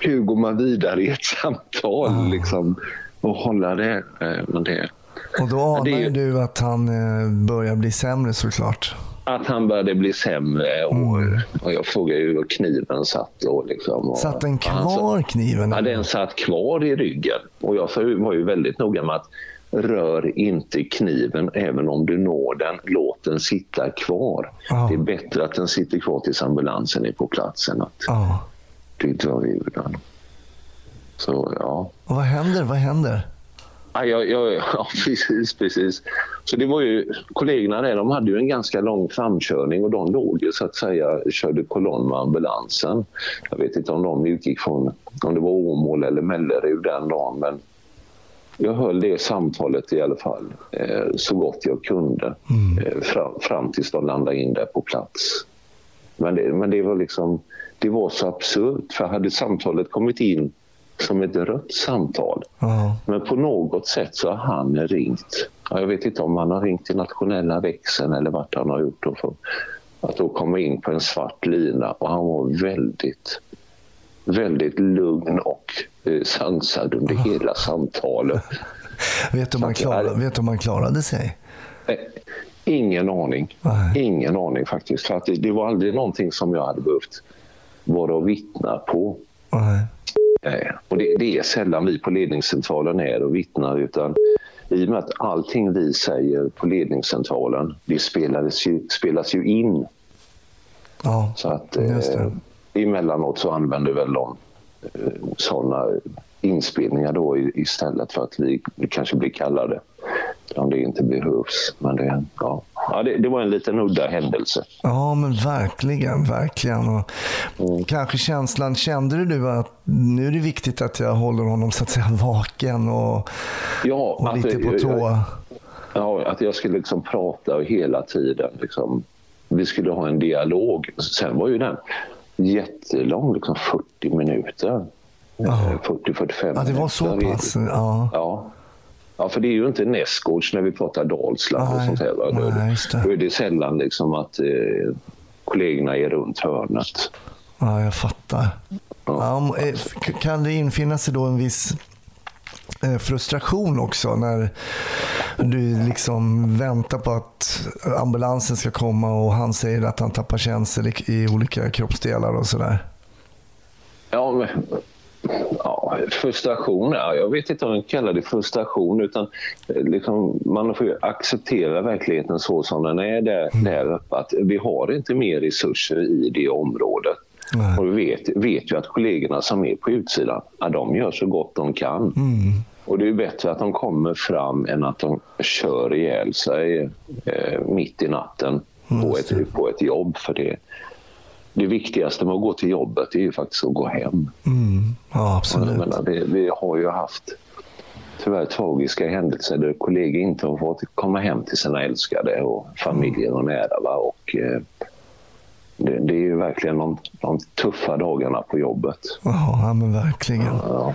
hur går man vidare i ett samtal? Liksom, och hålla det? Eh, Men det Och då anar ju du att han eh, börjar bli sämre såklart. att han började bli sämre och, och jag frågade ju var kniven satt. Och liksom, och, Satt den och han kvar kniven? Ja, den satt kvar i ryggen. Och jag var ju väldigt noga med att rör inte kniven även om du når den. Låt den sitta kvar. Ja. Det är bättre att den sitter kvar tills ambulansen är på plats än att Ja. du drar ur den. Så ja. Och vad händer? Vad händer? Ja, ja, ja, ja, precis, precis. Så det var ju, kollegorna där, de hade ju en ganska lång framkörning och de låg ju så att säga, körde kolonn med ambulansen. Jag vet inte om de utgick från, om det var Åmål eller Mellerud den dagen, men jag höll det samtalet i alla fall eh, så gott jag kunde eh, fram, fram tills de landade in där på plats. Men det, men det var liksom, det var så absurt för hade samtalet kommit in som ett rött samtal Ja. men på något sätt så har han ringt. Ja, Jag vet inte om han har ringt till nationella växeln eller vart han har gjort för att då komma in på en svart lina och han var väldigt, väldigt lugn och sansad under hela samtalet. Vet, du jag- klarade, vet du om han klarade sig? Eh, Ingen aning. Nej. Ingen aning faktiskt. För att det, det var aldrig någonting som jag hade behövt vara och vittna på. Nej. Eh, Och det, det är sällan vi på ledningscentralen är och vittnar utan i och med att allting vi säger på ledningscentralen det spelades ju, spelas ju in. Ja. Så att Just det. eh, emellanåt så använder väl de eh, sådana inspelningar då istället för att vi kanske blir kallade om det inte behövs. Men det, ja. Ja, det, det var en liten udda händelse. Ja, men verkligen, verkligen. Och Mm. Kanske känslan, kände du att nu är det viktigt att jag håller honom så att säga vaken och, Ja, och lite på jag- tå? Ja, att jag skulle liksom prata hela tiden. Liksom. Vi skulle ha en dialog. Sen var ju den jättelång, liksom 40 minuter. Ja. Eh, 40-45 Ja, det var så minuter. pass. Ja. Ja. ja, för det är ju inte nästgårds när vi pratar Dalsland och sånt här. Va? Då, nej, just det. då är det sällan liksom att eh, kollegorna är runt hörnet. Ja, jag fattar. Ja, om- eh, kan det infinna sig då en viss eh, frustration också när du liksom väntar på att ambulansen ska komma och han säger att han tappar känsel i, olika kroppsdelar och sådär? Ja, men, ja, frustration, ja, jag vet inte om jag kallar det frustration utan eh, liksom, man får acceptera verkligheten så som den är där, där uppe. Att vi har inte mer resurser i det området. Nej. Och vi vet, vet ju att kollegorna som är på utsidan, ja, de gör så gott de kan. Mm. Och det är bättre att de kommer fram än att de kör ihjäl sig eh, mitt i natten på ett, på ett jobb. För det, det viktigaste med att gå till jobbet är ju faktiskt att gå hem. Mm. Ja, absolut. menar, vi, vi har ju haft tyvärr tragiska händelser där kollegor inte har fått komma hem till sina älskade och familjer och nära. Va? Och, eh, det, det är ju verkligen de, de tuffa dagarna på jobbet. Ja, ja, men verkligen. Ja.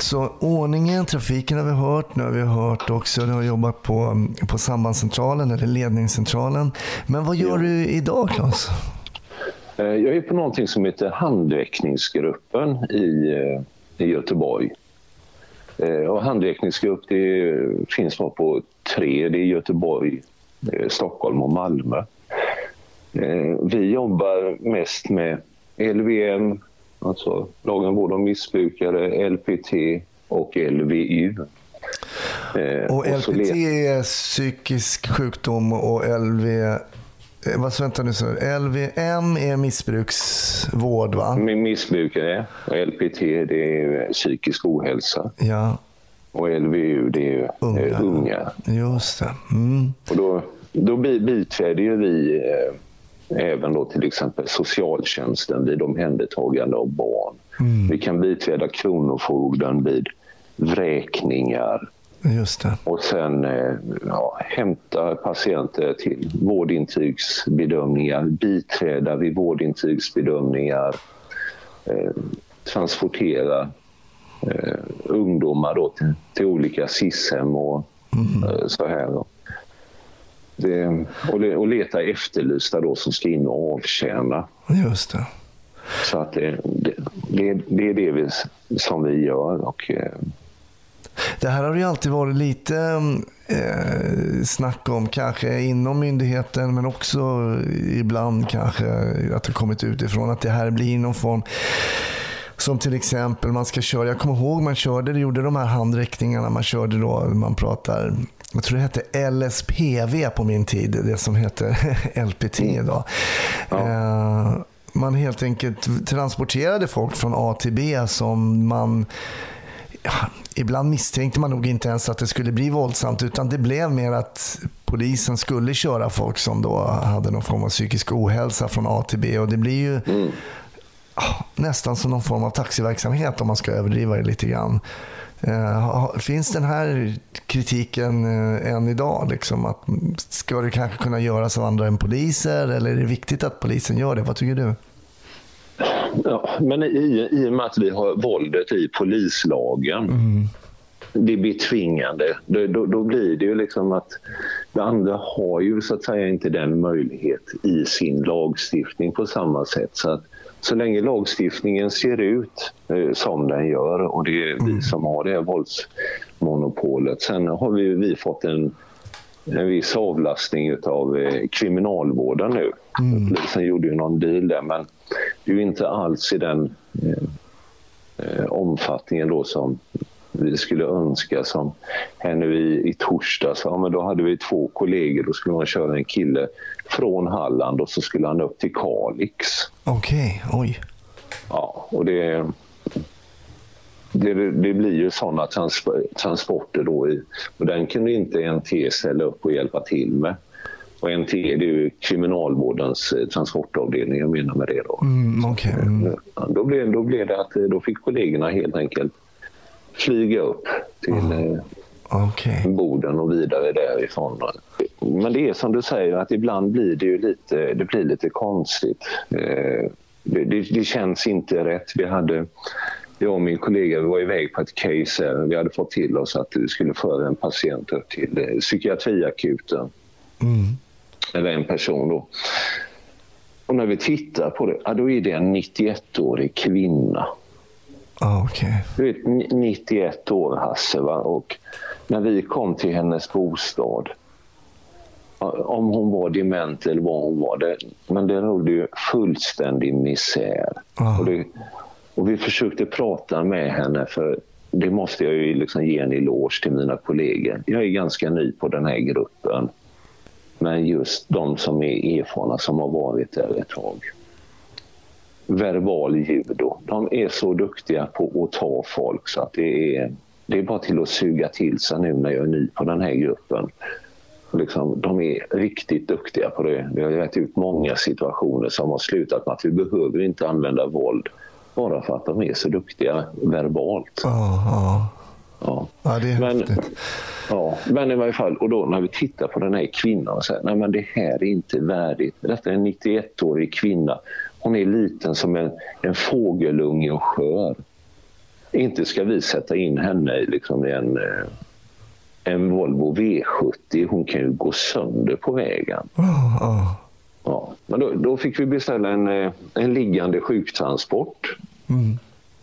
Så ordningen, trafiken har vi hört. Nu har vi hört också, du har jobbat på, på sambandscentralen eller ledningscentralen. Men vad gör du idag Claes? Eh, Jag är på någonting som heter Handräckningsgruppen i, eh, i Göteborg. Eh, Och handräckningsgrupp det finns på tre. Det är Göteborg, Stockholm och Malmö. Vi jobbar mest med LVM, alltså lagen vård om missbrukare, LPT och LVU. Eh, Och LPT är psykisk sjukdom och LV... eh, Vad vänta nu så. LVM är missbruksvård va? missbrukare och LPT det är psykisk ohälsa. Ja, Och LVU det är ju Unga. unga. just det. Mm. Och då, då bi- biträder ju vi eh, även då till exempel socialtjänsten vid omhändertagande av barn. Vi kan biträda Kronofogden vid vräkningar och sen eh, ja, hämta patienter till vårdintygsbedömningar, biträda vid vårdintygsbedömningar, eh, transportera eh, ungdomar då till, till olika SIS-hem och eh, så här. Då. Det, och, och leta efterlysta då som ska in och avtjäna. Just det. Så att det, det, det, är det vi, som vi gör. Och, eh, Det här har ju alltid varit lite eh, snack om, kanske inom myndigheten men också ibland kanske att det kommit utifrån att det här blir någon form som till exempel man ska köra, jag kommer ihåg man körde, det gjorde de här handräckningarna, man körde då, man pratar, jag tror det hette LSPV på min tid, det som heter LPT idag. Eh, man helt enkelt transporterade folk från A till B som man ja, ibland misstänkte man nog inte ens att det skulle bli våldsamt utan det blev mer att polisen skulle köra folk som då hade någon form av psykisk ohälsa från A till B och det blir ju ja, nästan som någon form av taxiverksamhet om man ska överdriva det lite grann. Eh, finns den här kritiken eh, än idag? Liksom, att, ska det kanske kunna göras av andra än poliser eller är det viktigt att polisen gör det? Vad tycker du? Ja, men i, i och med att vi har våldet i polislagen, det blir tvingande. Då, då, då blir det ju liksom att det andra har ju så att säga inte den möjlighet i sin lagstiftning på samma sätt. Så att så länge lagstiftningen ser ut eh, som den gör och det är vi som har det här våldsmonopolet. Sen har vi, vi fått en en viss avlastning av eh, kriminalvården nu. Polisen gjorde ju någon deal där men det är ju inte alls i den eh, eh, omfattningen då som vi skulle önska som här nu i, i torsdags. Ja, men då hade vi två kollegor, då skulle man köra en kille från Halland och så skulle han upp till Kalix. Okej, oj. Ja, och det, det, det blir ju sådana trans, transporter då. I, och den kunde inte NT ställa upp och hjälpa till med. Och NT det är ju kriminalvårdens eh, transportavdelning, jag menar med det. Då. Mm, okej. Mm. Då, blev, då blev det att eh, då fick kollegorna helt enkelt flyga upp till eh, Okej. Boden och vidare därifrån. Men det är som du säger att ibland blir det ju lite, det blir lite konstigt. Eh, Det, det, det känns inte rätt. Vi hade, jag och min kollega vi var iväg på ett case. här. Vi hade fått till oss att vi skulle föra en patient upp till eh, psykiatriakuten. Mm. Eller en person då. Och när vi tittar på det, ja, då är det en 91-årig kvinna. Ah, okej. Du vet, ni- 91 år Hasse va? och när vi kom till hennes bostad om hon var dement eller vad hon var, det, men det rådde ju fullständig misär. Ah. Och, det, och vi försökte prata med henne för det måste jag ju liksom ge en eloge till mina kollegor. Jag är ganska ny på den här gruppen. Men just de som är erfarna som har varit där ett tag verbal judo. De är så duktiga på att ta folk så att det är, det är bara till att suga till sig nu när jag är ny på den här gruppen. Liksom, de är riktigt duktiga på det. Vi har rätt ut många situationer som har slutat med att vi behöver inte använda våld bara för att de är så duktiga verbalt. Ja, ja. Ja. ja, det är Men, häftigt. ja, men i varje fall, och då när vi tittar på den här kvinnan och säger nej men det här är inte värdigt. Detta är en 91-årig kvinna. Hon är liten som en, en fågelunge och skör. Inte ska vi sätta in henne i liksom en, eh, en Volvo V70. Hon kan ju gå sönder på vägen. Ja, ja. Ja. Men då, då fick vi beställa en, eh, en liggande sjuktransport. Mm.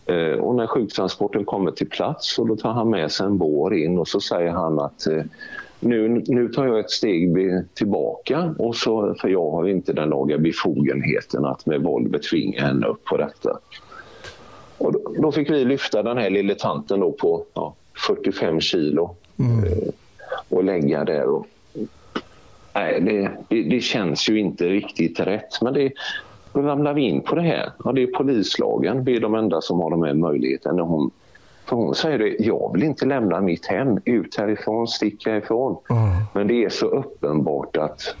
Eh, och när sjuktransporten kommer till plats så då tar han med sig en bår in och så säger han att eh, nu, nu tar jag ett steg tillbaka och så, för jag har inte den laga befogenheten att med våld betvinga henne upp på detta. Och då, då fick vi lyfta den här lille tanten då på ja, 45 kilo eh, och lägga där. Och, nej, det, det, det känns ju inte riktigt rätt men det, då ramlar vi in på det här. Ja, det är polislagen. Vi är de enda som har de här möjligheterna. Hon, för hon säger det, jag vill inte lämna mitt hem. Ut härifrån, stick härifrån. Men det är så uppenbart att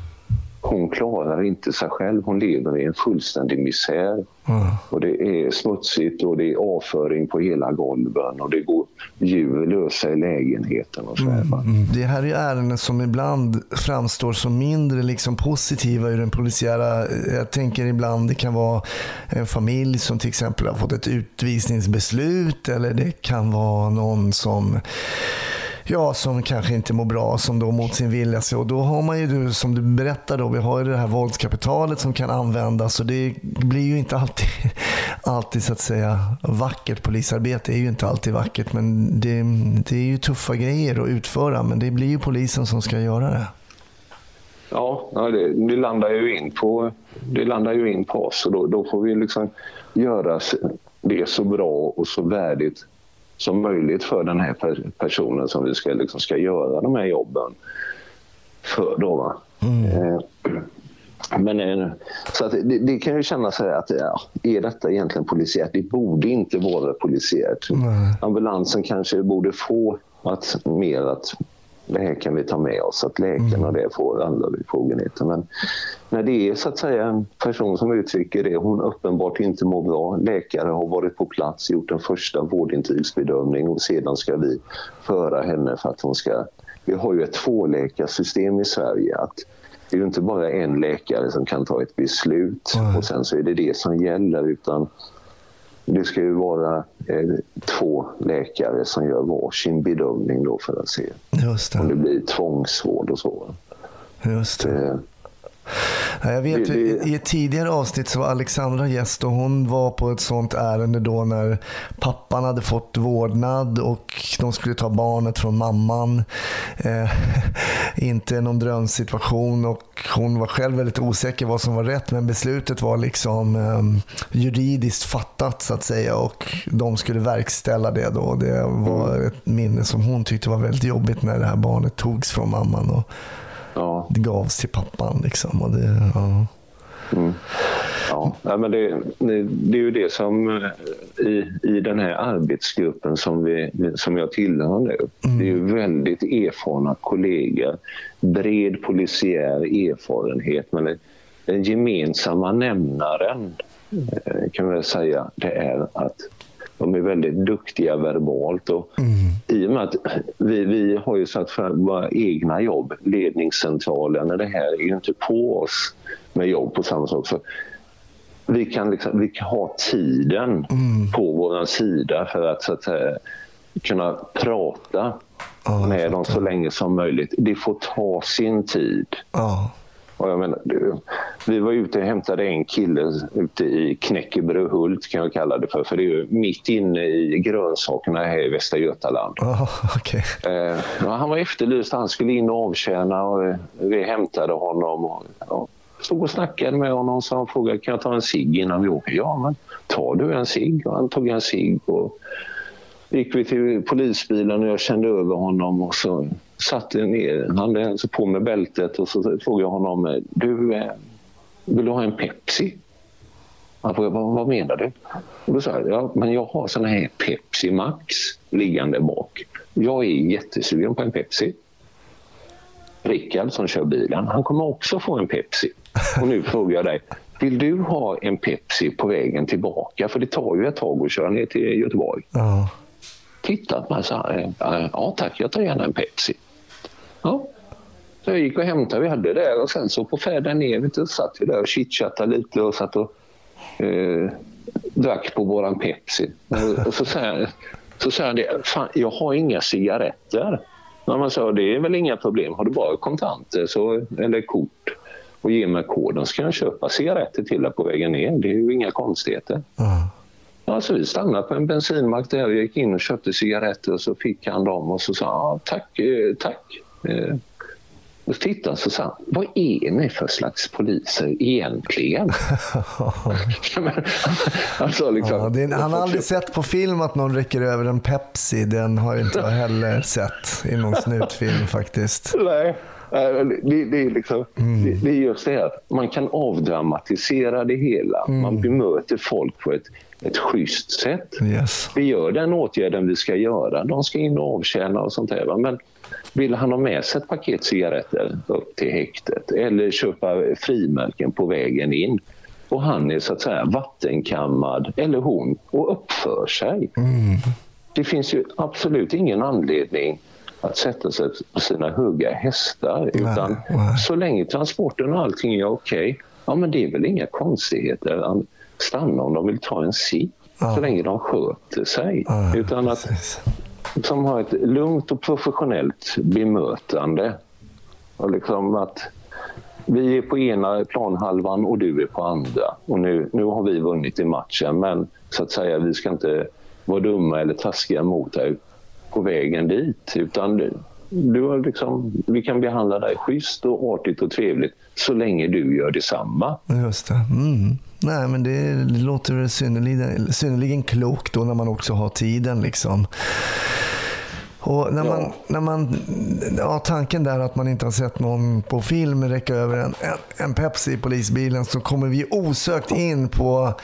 hon klarar inte sig själv. Hon lever i en fullständig misär. Och det är smutsigt och det är avföring på hela golven och det går djur lösa i lägenheten och så här, va. Det här är ärenden som ibland framstår som mindre liksom positiva ur den polisiära. Jag tänker ibland det kan vara en familj som till exempel har fått ett utvisningsbeslut eller det kan vara någon som Ja, som kanske inte mår bra, som då mot sin vilja. Så, och då har man ju, som du berättade, då, vi har ju det här våldskapitalet som kan användas. Och det blir ju inte alltid, alltid så att säga vackert. Polisarbete är ju inte alltid vackert, men det, det är ju tuffa grejer att utföra. Men det blir ju polisen som ska göra det. Ja, ja det, det, landar ju in på, det landar ju in på oss och då, då får vi liksom göra det så bra och så värdigt som möjligt för den här per- personen som vi ska, liksom, ska göra de här jobben för. Då, va? Eh, men, eh, så det, det kan ju kännas så här att ja, är detta egentligen polisiärt? Det borde inte vara polisiärt. Ambulansen kanske borde få att, mer att det här kan vi ta med oss, att läkarna det får andra befogenheter. Men när det är så att säga en person som uttrycker det, hon uppenbart inte mår bra, läkare har varit på plats, gjort en första vårdintygsbedömning och sedan ska vi föra henne för att hon ska... Vi har ju ett tvåläkarsystem i Sverige. att det är ju inte bara en läkare som kan ta ett beslut och sen så är det det som gäller utan det ska ju vara eh, två läkare som gör varsin bedömning då för att se Just om det det. blir tvångsvård och så. Just det. Ja, Jag vet, Det- det- I ett tidigare avsnitt så var Alexandra gäst och hon var på ett sånt ärende då när pappan hade fått vårdnad och de skulle ta barnet från mamman. Eh, inte någon drömsituation och hon var själv väldigt osäker vad som var rätt men beslutet var liksom eh, juridiskt fattat så att säga och de skulle verkställa det då. Det var ett minne som hon tyckte var väldigt jobbigt när det här barnet togs från mamman. Och, ja, det gavs till pappan. Liksom, och det, ja. ja. ja men det, det, det är ju det som eh, i, i den här arbetsgruppen som, vi, som jag tillhör nu. Det är ju väldigt erfarna kollegor, bred polisiär erfarenhet men den- den gemensamma nämnaren eh, kan man säga det är att de är väldigt duktiga verbalt. Och I och med att vi, vi har ju satt för våra egna jobb, ledningscentralen, och det här är ju inte på oss med jobb på samma. Så vi kan, liksom, vi kan ha tiden på vår sida för att, så att säga, kunna prata jag med dem så länge som möjligt. Det får ta sin tid. Ja. Och jag menar, vi var ute och hämtade en kille ute i Knäckebröhult kan jag kalla det för. För det är ju mitt inne i grönsakerna här i Västra Götaland. Ja, okej. Eh, han var efterlyst, han skulle in och avtjäna och vi hämtade honom. Och, ja, stod och snackade med honom så han frågade kan jag ta en cigg innan vi åker. Ja, men tar du en cigg? Och han tog en cigg. Och gick vi till polisbilen och jag kände över honom och så satte ner, han hade på med bältet och så frågade jag honom, eh, du, eh, vill du ha en Pepsi? Han frågade, vad, vad menar du? Och då sa jag, ja, men jag har såna här Pepsi Max liggande bak. Jag är jättesugen på en Pepsi. Rickard som kör bilen, han kommer också få en Pepsi. Och nu frågar jag dig, vill du ha en Pepsi på vägen tillbaka? För det tar ju ett tag att köra ner till Göteborg. Ja. Mig så här, "Ja, ja tack, jag tar gärna en Pepsi. Ja. Så jag gick och hämtade, vi hade det och sen så på färden ner vet du, satt vi där och chitchattade lite och satt och eh, drack på våran Pepsi. Och, och så säger så säger han det, fan jag har inga cigaretter. Ja, man sa, det är väl inga problem, har du bara kontanter så, eller kort och ge mig koden så kan jag köpa cigaretter till dig på vägen ner. Det är ju inga konstigheter. Ja. Ja, så vi stannade på en bensinmack där och gick in och köpte cigaretter och så fick han dem och så sa han tack, eh, tack. Eh, och så tittade han så sa vad är ni för slags poliser egentligen? Alltså, liksom, Ja, är, han har aldrig sett på film att någon räcker över en Pepsi. Den har inte jag heller sett i någon snutfilm faktiskt. Nej, eh, det, det, är liksom, det, det är just det här. Man kan avdramatisera det hela. Man bemöter folk på ett, ett schysst sätt. Yes. Vi gör den åtgärden vi ska göra. De ska in och avtjäna och sånt där. Men vill han ha med sig ett paket cigaretter upp till häktet eller köpa frimärken på vägen in och han är så att säga vattenkammad, eller hon, och uppför sig. Det finns ju absolut ingen anledning att sätta sig på sina höga hästar. utan nej. så länge transporten och allting är okej, ja men det är väl inga konstigheter. Stanna om de vill ta en cigg, så länge de sköter sig. Ja, utan att precis som har ett lugnt och professionellt bemötande. Och liksom att vi är på ena planhalvan och du är på andra. Och nu, nu har vi vunnit i matchen men så att säga vi ska inte vara dumma eller taskiga mot dig på vägen dit. Utan du, du har liksom, vi kan behandla dig schysst och artigt och trevligt så länge du gör detsamma. Just det. Mm. Nej, men det, det låter väl synnerligen, synnerligen klokt då när man också har tiden. liksom. Och när man, Ja. när man, ja, tanken där att man inte har sett någon på film räcka över en, en, Pepsi i polisbilen så kommer vi osökt in på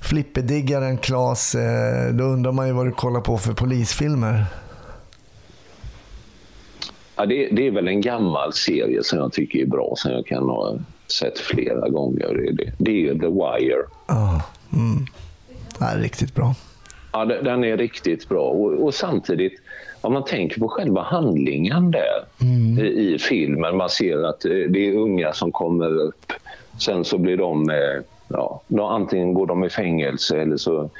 flipperdiggaren Claes. Eh, Då undrar man ju vad du kollar på för polisfilmer. Ja, det, det är väl en gammal serie som jag tycker är bra som jag kan ha sett flera gånger. Det, det, det är ju The Wire. Ja, mm. ja, riktigt bra. Ja, de- den är riktigt bra. Och, och samtidigt, om man tänker på själva handlingen där i, i filmen. Man ser att eh, det är unga som kommer upp. Sen så blir de, eh, ja, de, antingen går de i fängelse eller så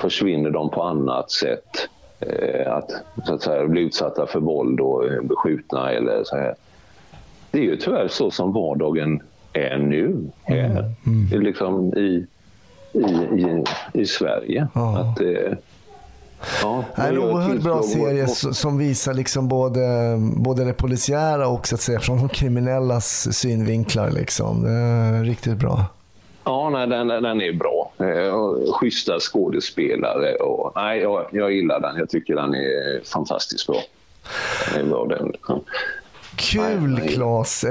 försvinner de på annat sätt. Eh, att, så att säga, bli utsatta för våld och beskjutna eller så här. Det är ju tyvärr så som vardagen är nu här. Det är Liksom i, i, i, i Sverige. Ja. Att, eh, ja, Det är en oerhört bra serie och- som visar liksom både, både det polisiära och så att säga från de kriminellas synvinklar. Liksom. Riktigt bra. Ja, nej, den, den är bra. Eh, och schyssta skådespelare. Och, nej, jag, jag gillar den. Jag tycker den är fantastiskt bra. Den är bra den. Kul Nej, nej. Claes.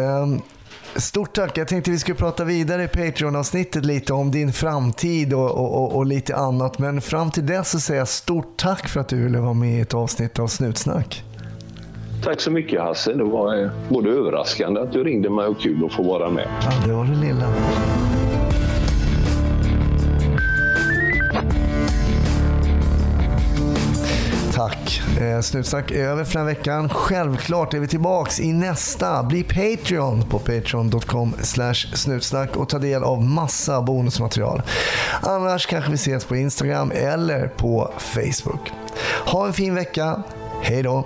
Stort tack. Jag tänkte vi skulle prata vidare i Patreon-avsnittet lite om din framtid och, och, och, och lite annat. Men fram till dess så säger jag stort tack för att du ville vara med i ett avsnitt av Snutsnack. Tack så mycket Hasse. Det var eh, både överraskande att du ringde mig och kul att få vara med. Ja, det var det lilla. Tack. Eh, Snutsnack är över för den här veckan. Självklart är vi tillbaks i nästa. Bli Patreon på patreon.com snutsnack och ta del av massa bonusmaterial. Annars kanske vi ses på Instagram eller på Facebook. Ha en fin vecka. Hej då!